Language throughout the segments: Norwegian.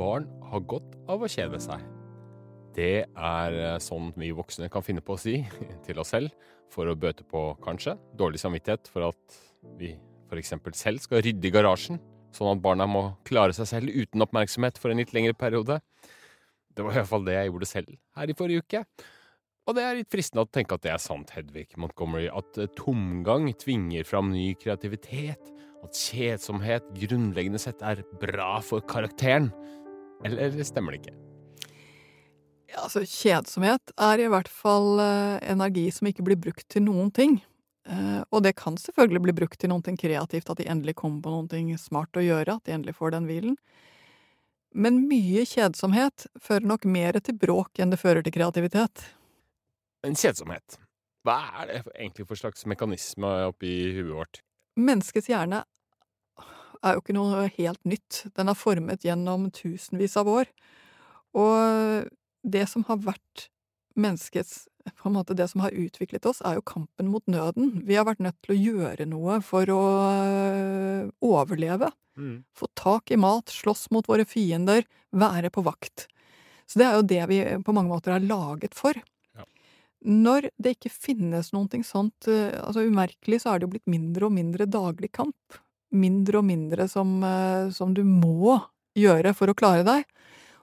barn har godt av å kjede seg. Det er eh, sånn vi voksne kan finne på å si til oss selv for å bøte på, kanskje, dårlig samvittighet for at vi f.eks. selv skal rydde i garasjen, sånn at barna må klare seg selv uten oppmerksomhet for en litt lengre periode. Det var i hvert fall det jeg gjorde selv her i forrige uke. Og det er litt fristende å tenke at det er sant, Hedvig Montgomery, at eh, tomgang tvinger fram ny kreativitet, at kjedsomhet grunnleggende sett er bra for karakteren. Eller stemmer det ikke? Ja, altså, kjedsomhet er i hvert fall eh, energi som ikke blir brukt til noen ting. Eh, og det kan selvfølgelig bli brukt til noe kreativt, at de endelig kommer på noe smart å gjøre, at de endelig får den hvilen. Men mye kjedsomhet fører nok mer til bråk enn det fører til kreativitet. En kjedsomhet. Hva er det egentlig for slags mekanisme oppi huet vårt? Menneskets hjerne er jo ikke noe helt nytt. Den er formet gjennom tusenvis av år. Og det som har vært menneskets på en måte Det som har utviklet oss, er jo kampen mot nøden. Vi har vært nødt til å gjøre noe for å øh, overleve. Mm. Få tak i mat, slåss mot våre fiender, være på vakt. Så det er jo det vi på mange måter er laget for. Ja. Når det ikke finnes noe sånt øh, altså Umerkelig så er det jo blitt mindre og mindre daglig kamp. Mindre og mindre som, øh, som du må gjøre for å klare deg.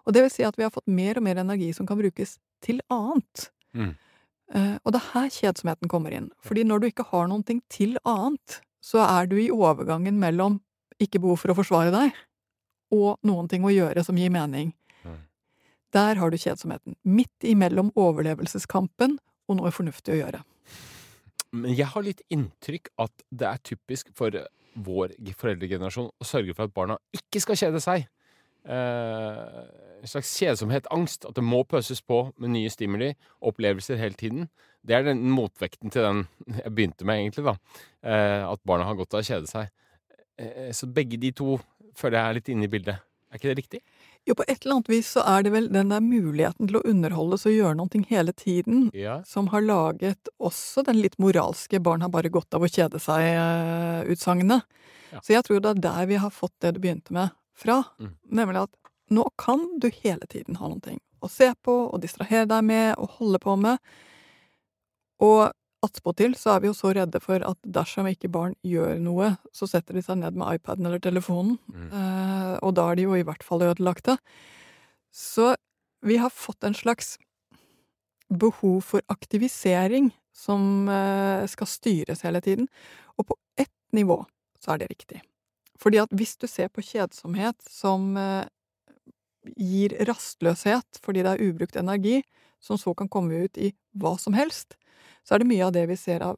Og det vil si at vi har fått mer og mer energi som kan brukes til annet. Mm. Uh, og det er her kjedsomheten kommer inn. Fordi når du ikke har noen ting til annet, så er du i overgangen mellom ikke behov for å forsvare deg, og noen ting å gjøre som gir mening. Mm. Der har du kjedsomheten. Midt imellom overlevelseskampen og noe fornuftig å gjøre. Men jeg har litt inntrykk at det er typisk for vår foreldregenerasjon å sørge for at barna ikke skal kjede seg eh, en slags kjedsomhet, angst. At det må pøses på med nye stimuli, opplevelser hele tiden. Det er den motvekten til den jeg begynte med, egentlig. da. Eh, at barna har godt av å kjede seg. Eh, så begge de to føler jeg er litt inne i bildet. Er ikke det riktig? Jo, på et eller annet vis så er det vel den der muligheten til å underholdes og gjøre noe hele tiden, ja. som har laget også den litt moralske 'barn har bare godt av å kjede seg'-utsagnet. Ja. Så jeg tror det er der vi har fått det du begynte med, fra. Mm. Nemlig at nå kan du hele tiden ha noe å se på og distrahere deg med og holde på med. Og attpåtil så er vi jo så redde for at dersom ikke barn gjør noe, så setter de seg ned med iPaden eller telefonen, mm. eh, og da er de jo i hvert fall ødelagte. Så vi har fått en slags behov for aktivisering som eh, skal styres hele tiden, og på ett nivå så er det riktig. Fordi at hvis du ser på kjedsomhet som eh, gir rastløshet fordi det er ubrukt energi, som så kan komme ut i hva som helst, så er det mye av det vi ser av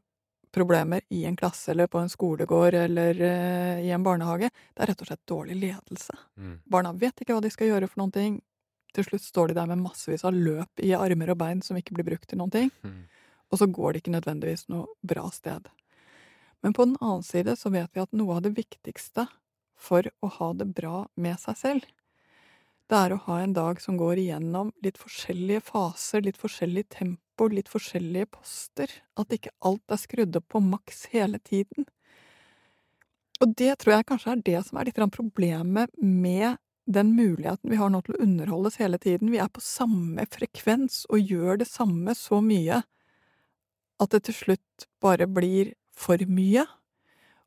problemer i en klasse eller på en skolegård eller uh, i en barnehage, det er rett og slett dårlig ledelse. Mm. Barna vet ikke hva de skal gjøre for noen ting. Til slutt står de der med massevis av løp i armer og bein som ikke blir brukt til noen ting. Mm. Og så går det ikke nødvendigvis noe bra sted. Men på den annen side så vet vi at noe av det viktigste for å ha det bra med seg selv, det er å ha en dag som går igjennom litt forskjellige faser, litt forskjellig tempo, litt forskjellige poster, at ikke alt er skrudd opp på maks hele tiden. Og det tror jeg kanskje er det som er litt problemet med den muligheten vi har nå til å underholdes hele tiden. Vi er på samme frekvens og gjør det samme så mye at det til slutt bare blir for mye.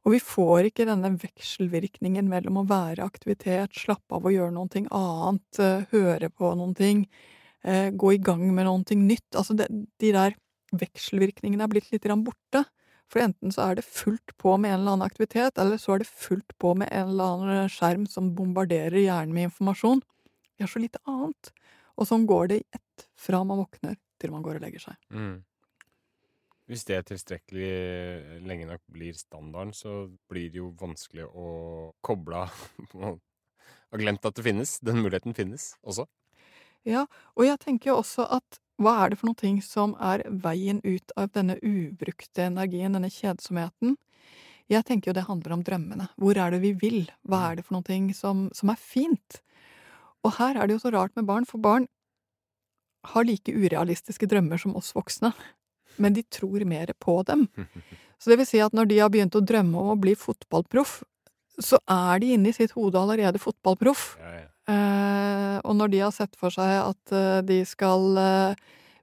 Og vi får ikke denne vekselvirkningen mellom å være aktivitet, slappe av og gjøre noe annet, eh, høre på noen ting, eh, gå i gang med noe nytt. Altså, det, de der vekselvirkningene er blitt litt borte. For enten så er det fullt på med en eller annen aktivitet, eller så er det fullt på med en eller annen skjerm som bombarderer hjernen med informasjon. Vi har så lite annet. Og sånn går det i ett fra man våkner til man går og legger seg. Mm. Hvis det tilstrekkelig eh, lenge nok blir standarden, så blir det jo vanskelig å koble av Har glemt at det finnes. Den muligheten finnes også. Ja, og jeg tenker jo også at hva er det for noe ting som er veien ut av denne ubrukte energien, denne kjedsomheten? Jeg tenker jo det handler om drømmene. Hvor er det vi vil? Hva er det for noe ting som, som er fint? Og her er det jo så rart med barn, for barn har like urealistiske drømmer som oss voksne men de tror mer på dem. Så det vil si at når de har begynt å drømme om å bli fotballproff, så er de inni sitt hode allerede fotballproff. Ja, ja. Eh, og når de har sett for seg at eh, de skal eh,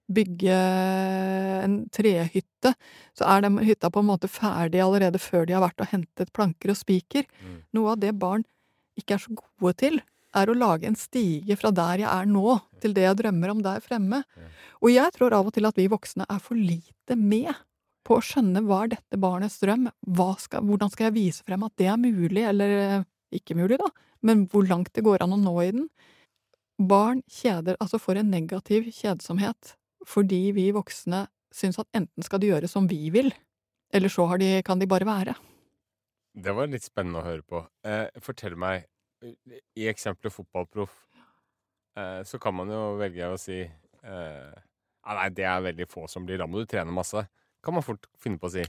bygge en trehytte, så er den hytta på en måte ferdig allerede før de har vært og hentet planker og spiker. Mm. Noe av det barn ikke er så gode til, er å lage en stige fra der jeg er nå, til det jeg drømmer om der fremme. Og jeg tror av og til at vi voksne er for lite med på å skjønne hva er dette barnets drøm, skal, hvordan skal jeg vise frem at det er mulig, eller eh, ikke mulig, da, men hvor langt det går an å nå i den. Barn kjeder, altså får en negativ kjedsomhet fordi vi voksne syns at enten skal de gjøre som vi vil, eller så de, kan de bare være. Det var litt spennende å høre på. Eh, fortell meg, i eksempelet fotballproff, eh, så kan man jo velge å si eh, Nei, det er veldig få som blir. Da må du trene masse. Kan man fort finne på å si.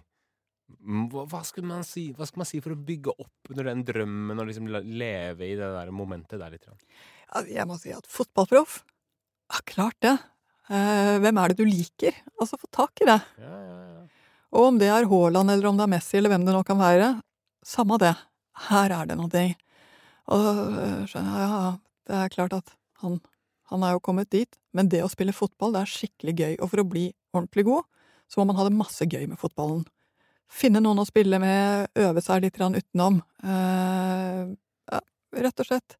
Hva, hva, skal man si hva skal man si for å bygge opp under den drømmen og liksom leve i det der momentet der litt? Jeg må si at fotballproff Ja, klart det. Eh, hvem er det du liker? Altså, få tak i det. Ja, ja, ja. Og om det er Haaland eller om det er Messi eller hvem det nå kan være, samme det. Her er det noe. Og øh, skjønner jeg, ja, det er klart at han, han er jo kommet dit, men det å spille fotball, det er skikkelig gøy, og for å bli ordentlig god, så må man ha det masse gøy med fotballen. Finne noen å spille med, øve seg litt utenom. Eh, ja, rett og slett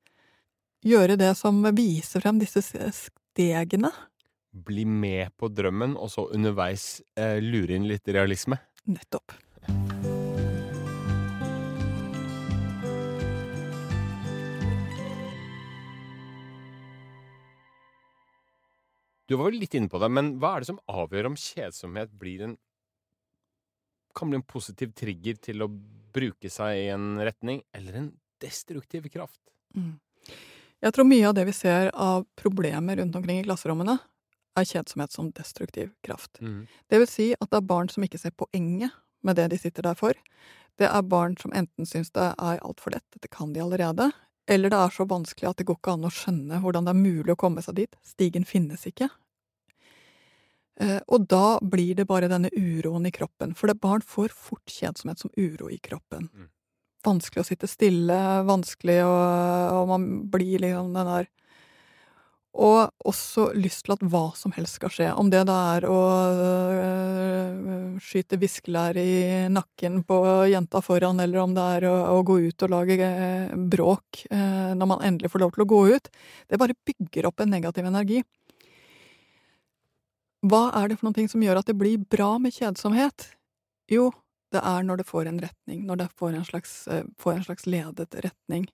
gjøre det som viser frem disse stegene. Bli med på drømmen, og så underveis eh, lure inn litt realisme? Nettopp. Du var vel litt inne på det, men hva er det som avgjør om kjedsomhet blir en kan bli en positiv trigger til å bruke seg i en retning, eller en destruktiv kraft? Mm. Jeg tror mye av det vi ser av problemer rundt omkring i klasserommene, er kjedsomhet som destruktiv kraft. Mm. Det vil si at det er barn som ikke ser poenget med det de sitter der for. Det er barn som enten syns det er altfor lett, dette kan de allerede, eller det er så vanskelig at det går ikke an å skjønne hvordan det er mulig å komme seg dit. Stigen finnes ikke. Eh, og da blir det bare denne uroen i kroppen, for det barn får fort kjedsomhet som uro i kroppen. Mm. Vanskelig å sitte stille, vanskelig å Og man blir liksom den der og også lyst til at hva som helst skal skje. Om det da er å øh, skyte viskelær i nakken på jenta foran, eller om det er å, å gå ut og lage øh, bråk øh, når man endelig får lov til å gå ut. Det bare bygger opp en negativ energi. Hva er det for noe som gjør at det blir bra med kjedsomhet? Jo, det er når det får en retning, når det får en slags, får en slags ledet retning.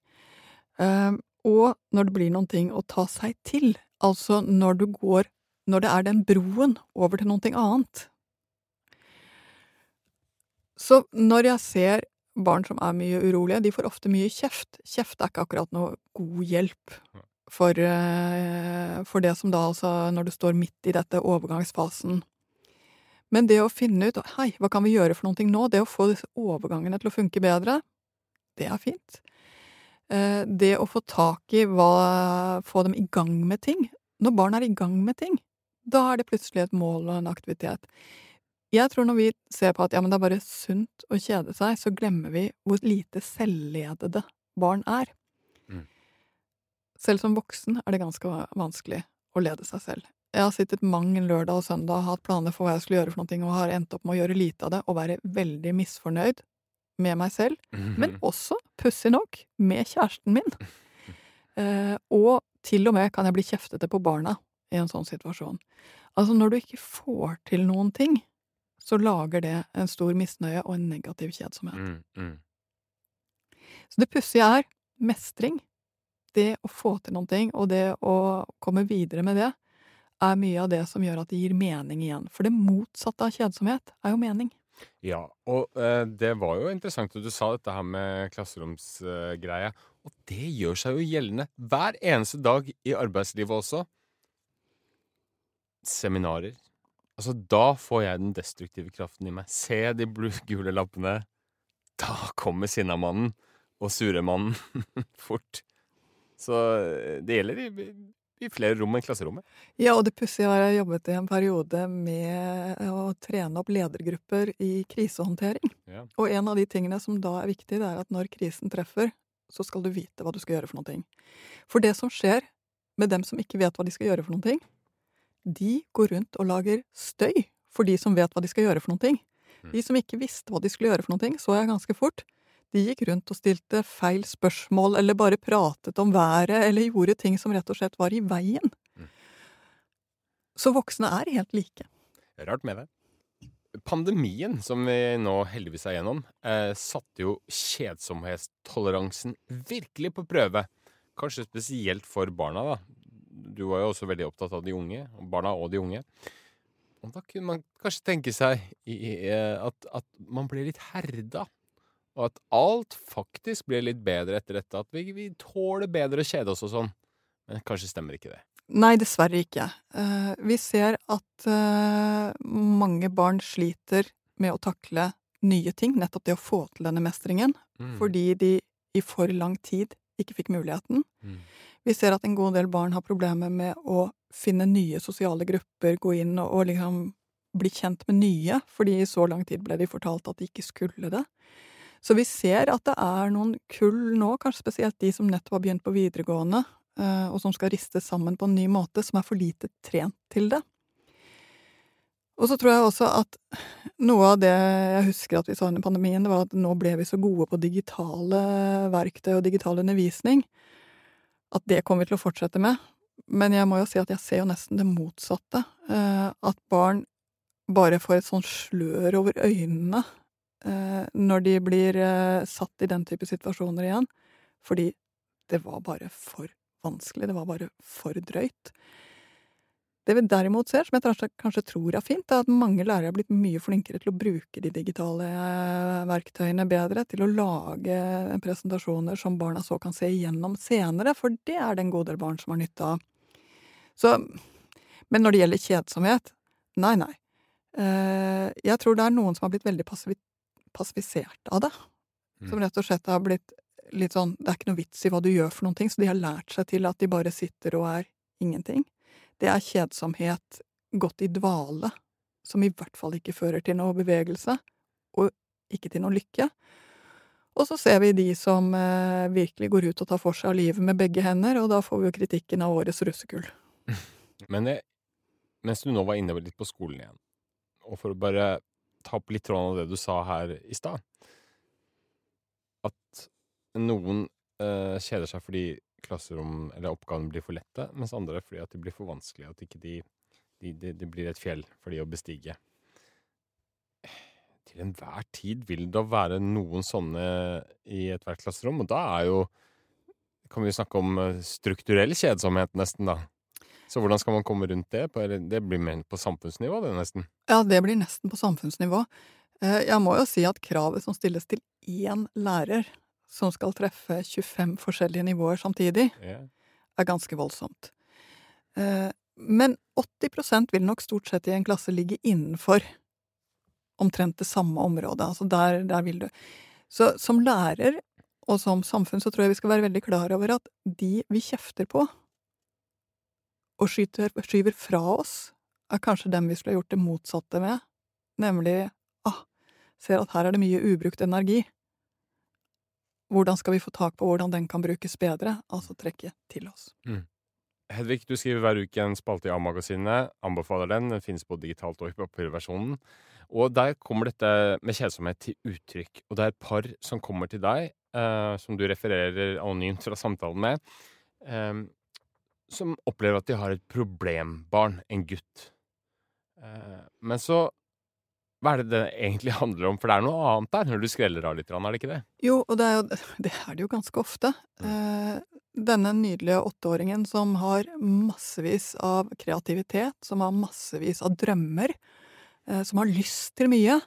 Uh, og når det blir noen ting å ta seg til, altså når du går Når det er den broen over til noe annet. Så når jeg ser barn som er mye urolige, de får ofte mye kjeft. Kjeft er ikke akkurat noe god hjelp for, eh, for det som da altså Når du står midt i dette overgangsfasen. Men det å finne ut hei, hva kan vi gjøre for noe nå, det å få disse overgangene til å funke bedre, det er fint. Eh, det å få tak i hva Få dem i gang med ting. Når barn er i gang med ting, da er det plutselig et mål og en aktivitet. Jeg tror når vi ser på at ja, men det er bare sunt å kjede seg, så glemmer vi hvor lite selvledede barn er. Mm. Selv som voksen er det ganske vanskelig å lede seg selv. Jeg har sittet mang lørdag og søndag og hatt planer for hva jeg skulle gjøre for noe, og har endt opp med å gjøre lite av det og være veldig misfornøyd med meg selv, mm -hmm. men også, pussig nok, med kjæresten min. Eh, og til og med kan jeg bli kjeftete på barna i en sånn situasjon. Altså, når du ikke får til noen ting, så lager det en stor misnøye og en negativ kjedsomhet. Mm, mm. Så det pussige er mestring. Det å få til noen ting, og det å komme videre med det, er mye av det som gjør at det gir mening igjen. For det motsatte av kjedsomhet er jo mening. Ja, og eh, det var jo interessant at du sa dette her med klasseromsgreie. og det gjør seg jo gjeldende hver eneste dag i arbeidslivet også. Seminarer. Altså, da får jeg den destruktive kraften i meg. Se de gule lappene. Da kommer sinnamannen og suremannen fort. Så eh, det gjelder i i flere rom enn klasserommet. Ja, og det pussige var jeg jobbet i en periode med å trene opp ledergrupper i krisehåndtering. Ja. Og en av de tingene som da er viktig, det er at når krisen treffer, så skal du vite hva du skal gjøre for noen ting. For det som skjer med dem som ikke vet hva de skal gjøre for noen ting, de går rundt og lager støy for de som vet hva de skal gjøre for noen ting. Mm. De som ikke visste hva de skulle gjøre for noen ting, så jeg ganske fort. De gikk rundt og stilte feil spørsmål, eller bare pratet om været, eller gjorde ting som rett og slett var i veien. Mm. Så voksne er helt like. Rart med det. Pandemien, som vi nå heldigvis er gjennom, eh, satte jo kjedsomhetstoleransen virkelig på prøve. Kanskje spesielt for barna, da. Du var jo også veldig opptatt av de unge, barna og de unge. Og da kunne man kanskje tenke seg i, at, at, man ble litt herda. Og at alt faktisk blir litt bedre etter dette. At vi, vi tåler bedre å kjede oss og sånn. Men kanskje stemmer ikke det. Nei, dessverre ikke. Uh, vi ser at uh, mange barn sliter med å takle nye ting, nettopp det å få til denne mestringen, mm. fordi de i for lang tid ikke fikk muligheten. Mm. Vi ser at en god del barn har problemer med å finne nye sosiale grupper, gå inn og, og liksom bli kjent med nye, fordi i så lang tid ble de fortalt at de ikke skulle det. Så vi ser at det er noen kull nå, kanskje spesielt de som nettopp har begynt på videregående, Eh, og som skal ristes sammen på en ny måte, som er for lite trent til det. Og så tror jeg også at noe av det jeg husker at vi sa under pandemien, det var at nå ble vi så gode på digitale verktøy og digital undervisning at det kommer vi til å fortsette med. Men jeg må jo si at jeg ser jo nesten det motsatte. Eh, at barn bare får et sånt slør over øynene når de blir satt i den type situasjoner igjen. Fordi det var bare for vanskelig, det var bare for drøyt. Det vi derimot ser, som jeg kanskje tror er fint, er at mange lærere er blitt mye flinkere til å bruke de digitale eh, verktøyene bedre, til å lage presentasjoner som barna så kan se igjennom senere, for det er det en god del barn som har nytte av. Så, men når det gjelder kjedsomhet, nei, nei. Eh, jeg tror det er noen som har blitt veldig passivisert av det. Som mm. rett og slett har blitt litt sånn Det er ikke noe vits i hva du gjør for noen ting, så de har lært seg til at de bare sitter og er ingenting. Det er kjedsomhet gått i dvale, som i hvert fall ikke fører til noe bevegelse, og ikke til noe lykke. Og så ser vi de som eh, virkelig går ut og tar for seg av livet med begge hender, og da får vi jo kritikken av årets russekull. Men det, mens du nå var inne litt på skolen igjen, og for å bare ta opp litt tråden av det du sa her i stad At noen uh, kjeder seg fordi klasserom eller oppgavene blir for lette, mens andre fordi at de blir for vanskelige. At ikke de, de, de, de blir et fjell for de å bestige. Til enhver tid vil det være noen sånne i ethvert klasserom, og da er jo kan vi snakke om eh, strukturell kjedsomhet, nesten, da. Så hvordan skal man komme rundt det? Det blir mer på samfunnsnivå, det, nesten? Ja, det blir nesten på samfunnsnivå. Eh, jeg må jo si at kravet som stilles til én lærer som skal treffe 25 forskjellige nivåer samtidig, yeah. er ganske voldsomt. Eh, men 80% vil nok stort sett i en klasse ligge innenfor omtrent det samme området. Altså der, der vil du. Så som lærer og som samfunn så tror jeg vi skal være veldig klar over at de vi kjefter på og skyter, skyver fra oss, er kanskje dem vi skulle gjort det motsatte med, nemlig ah, ser at her er det mye ubrukt energi. Hvordan skal vi få tak på hvordan den kan brukes bedre, altså trekke til oss. Mm. Hedvig, du skriver hver uke en spalte i A-magasinet. Anbefaler den. Den finnes både digitalt og i papirversjonen. Og der kommer dette med kjedsomhet til uttrykk. Og det er et par som kommer til deg, eh, som du refererer anonymt fra samtalen med, eh, som opplever at de har et problembarn, en gutt. Eh, men så hva er det det egentlig handler om? For det er noe annet der, når du skreller av litt, er det ikke det? Jo, og det er, jo, det er det jo ganske ofte. Eh, denne nydelige åtteåringen som har massevis av kreativitet, som har massevis av drømmer, eh, som har lyst til mye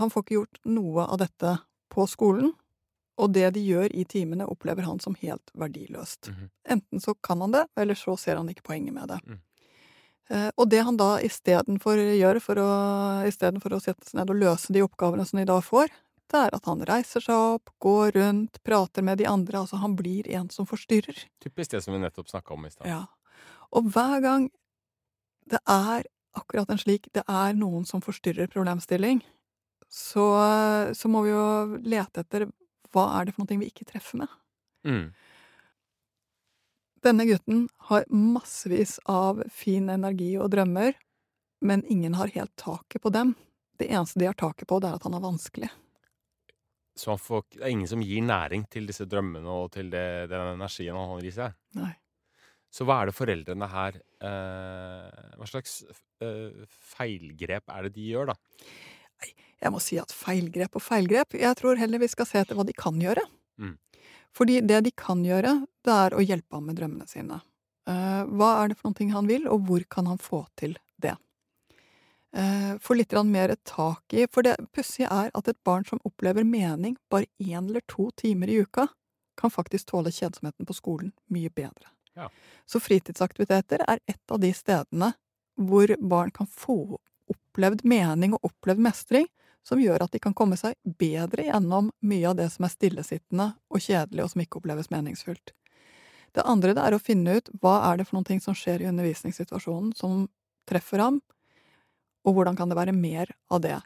Han får ikke gjort noe av dette på skolen, og det de gjør i timene, opplever han som helt verdiløst. Mm -hmm. Enten så kan han det, eller så ser han ikke poenget med det. Mm. Eh, og det han da istedenfor gjør, for å, istedenfor å sette seg ned og løse de oppgavene som de da får, det er at han reiser seg opp, går rundt, prater med de andre. Altså, han blir en som forstyrrer. Typisk det som vi nettopp snakka om i stad. Ja. Og hver gang det er akkurat en slik det er noen som forstyrrer problemstilling, så, så må vi jo lete etter hva er det for noe vi ikke treffer med? Mm. Denne gutten har massevis av fin energi og drømmer, men ingen har helt taket på dem. Det eneste de har taket på, det er at han er vanskelig. Så får, det er ingen som gir næring til disse drømmene og til det, den energien han holder i seg? Nei. Så hva er det foreldrene her eh, Hva slags eh, feilgrep er det de gjør, da? Jeg må si at feilgrep og feilgrep Jeg tror heller vi skal se etter hva de kan gjøre. Mm. Fordi det de kan gjøre, det er å hjelpe ham med drømmene sine. Uh, hva er det for noe han vil, og hvor kan han få til det? Uh, få litt mer tak i For det pussige er at et barn som opplever mening bare én eller to timer i uka, kan faktisk tåle kjedsomheten på skolen mye bedre. Ja. Så fritidsaktiviteter er et av de stedene hvor barn kan få opplevd mening og opplevd mestring, som gjør at de kan komme seg bedre gjennom mye av det som er stillesittende og kjedelig, og som ikke oppleves meningsfullt. Det andre det er å finne ut hva er det for noe som skjer i undervisningssituasjonen som treffer ham, og hvordan kan det være mer av det.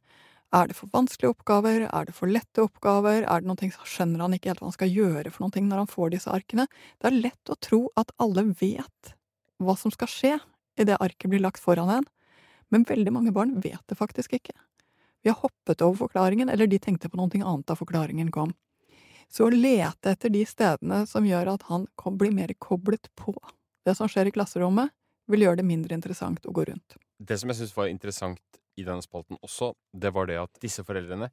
Er det for vanskelige oppgaver? Er det for lette oppgaver? Er det noe som skjønner han ikke helt hva han skal gjøre for noen ting når han får disse arkene? Det er lett å tro at alle vet hva som skal skje idet arket blir lagt foran en, men veldig mange barn vet det faktisk ikke. Vi har hoppet over forklaringen, eller de tenkte på noe annet da forklaringen kom. Så å lete etter de stedene som gjør at han blir mer koblet på det som skjer i klasserommet, vil gjøre det mindre interessant å gå rundt. Det som jeg syns var interessant i denne spalten også, det var det at disse foreldrene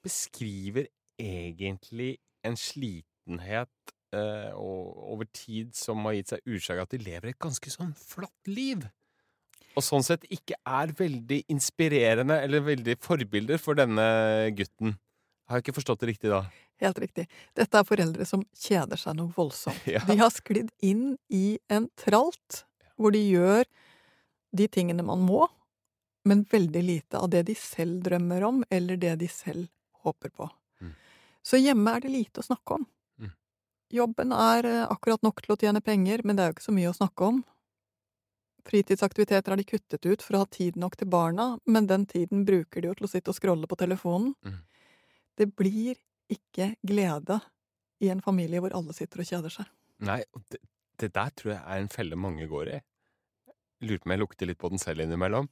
beskriver egentlig en slitenhet eh, over tid som har gitt seg utslag at de lever et ganske sånn flatt liv og sånn sett ikke er veldig inspirerende eller veldig forbilder for denne gutten. Har jeg ikke forstått det riktig da? Helt riktig. Dette er foreldre som kjeder seg noe voldsomt. Ja. De har sklidd inn i en tralt hvor de gjør de tingene man må, men veldig lite av det de selv drømmer om, eller det de selv håper på. Mm. Så hjemme er det lite å snakke om. Mm. Jobben er eh, akkurat nok til å tjene penger, men det er jo ikke så mye å snakke om. Fritidsaktiviteter har de kuttet ut for å ha tid nok til barna, men den tiden bruker de jo til å sitte og scrolle på telefonen. Mm. Det blir ikke glede i en familie hvor alle sitter og kjeder seg. Nei, det, det der tror jeg er en felle mange går i. Lurer på om jeg lukter litt på den selv innimellom.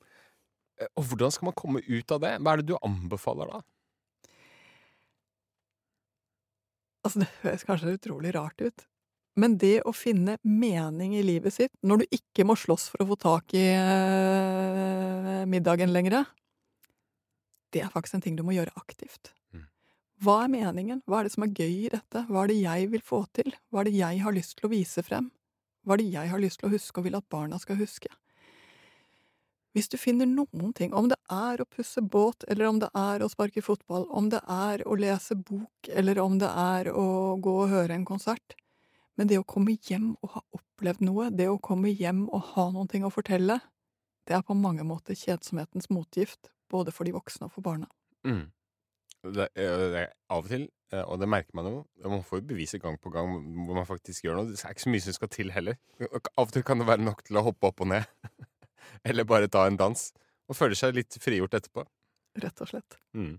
Eh, og hvordan skal man komme ut av det? Hva er det du anbefaler da? Altså, det høres kanskje utrolig rart ut, men det å finne mening i livet sitt når du ikke må slåss for å få tak i eh, middagen lenger, det er faktisk en ting du må gjøre aktivt. Mm. Hva er meningen? Hva er det som er gøy i dette? Hva er det jeg vil få til? Hva er det jeg har lyst til å vise frem? Hva er det jeg har lyst til å huske og vil at barna skal huske? Hvis du finner noen ting, om det er å pusse båt, eller om det er å sparke fotball, om det er å lese bok, eller om det er å gå og høre en konsert, men det å komme hjem og ha opplevd noe, det å komme hjem og ha noen ting å fortelle, det er på mange måter kjedsomhetens motgift, både for de voksne og for barna. Mm. Det, det, av og til, eh, og det merker man jo, man får jo bevise gang på gang hvor man faktisk gjør noe. Det er ikke så mye som skal til heller. Av og til kan det være nok til å hoppe opp og ned. Eller bare ta en dans. Og føle seg litt frigjort etterpå. Rett og slett. Mm.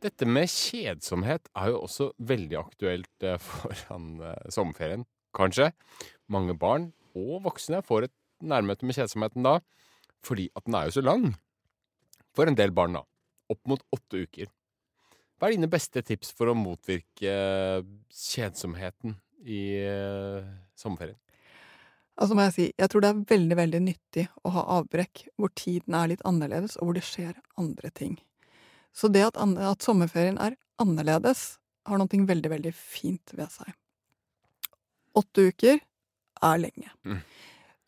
Dette med kjedsomhet er jo også veldig aktuelt eh, foran eh, sommerferien, kanskje. Mange barn og voksne får et nærmøte med kjedsomheten da, fordi at den er jo så lang. For en del barn, da. Opp mot åtte uker. Hva er dine beste tips for å motvirke kjedsomheten i sommerferien? Altså må jeg si, jeg tror det er veldig, veldig nyttig å ha avbrekk hvor tiden er litt annerledes, og hvor det skjer andre ting. Så det at, at sommerferien er annerledes, har noe veldig, veldig fint ved seg. Åtte uker er lenge. Mm.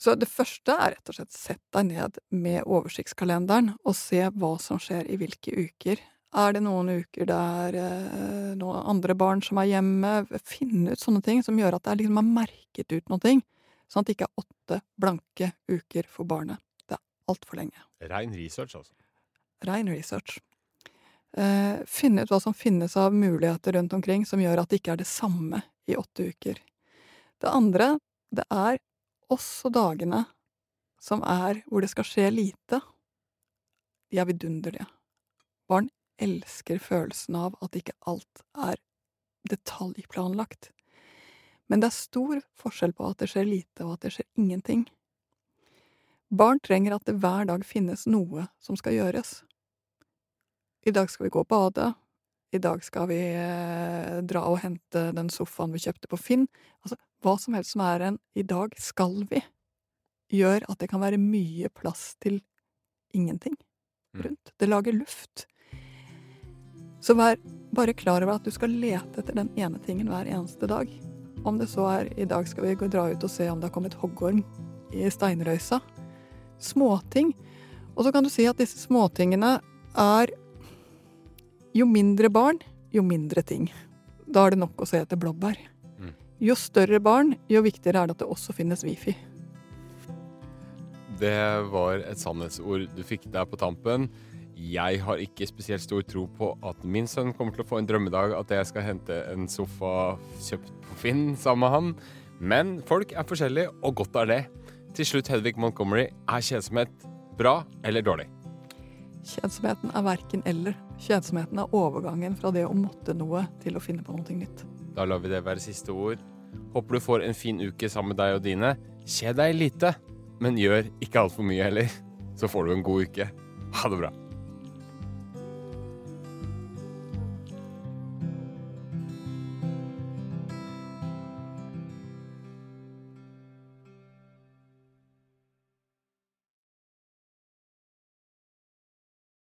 Så det første er rett og slett sett deg ned med oversiktskalenderen og se hva som skjer i hvilke uker. Er det noen uker der eh, noen andre barn som er hjemme? Finne ut sånne ting som gjør at det liksom er merket ut noe. Sånn at det ikke er åtte blanke uker for barnet. Det er altfor lenge. Rein research, altså. Rein research. Eh, finne ut hva som finnes av muligheter rundt omkring som gjør at det ikke er det samme i åtte uker. Det andre, det er også dagene som er hvor det skal skje lite, de er vidunderlige. Barn elsker følelsen av at ikke alt er detaljplanlagt. Men det er stor forskjell på at det skjer lite og at det skjer ingenting. Barn trenger at det hver dag finnes noe som skal gjøres. I dag skal vi gå og bade, i dag skal vi eh, dra og hente den sofaen vi kjøpte på Finn. Altså, hva som helst som er en 'i dag skal vi', gjør at det kan være mye plass til ingenting mm. rundt. Det lager luft. Så vær bare klar over at du skal lete etter den ene tingen hver eneste dag. Om det så er 'i dag skal vi gå, dra ut og se om det har kommet hoggorm i steinrøysa'. Småting. Og så kan du si at disse småtingene er jo mindre barn, jo mindre ting. Da er det nok å se etter blåbær. Mm. Jo større barn, jo viktigere er det at det også finnes wifi. Det var et sannhetsord du fikk der på tampen. Jeg har ikke spesielt stor tro på at min sønn kommer til å få en drømmedag at jeg skal hente en sofa kjøpt på Finn sammen med han. Men folk er forskjellige, og godt er det. Til slutt, Hedvig Montgomery, er kjedsomhet bra eller dårlig? Kjedsomheten er verken eller. Kjedsomheten er overgangen fra det å måtte noe til å finne på noe nytt. Da lar vi det være siste ord. Håper du får en fin uke sammen med deg og dine. Kjed deg lite, men gjør ikke altfor mye heller. Så får du en god uke. Ha det bra.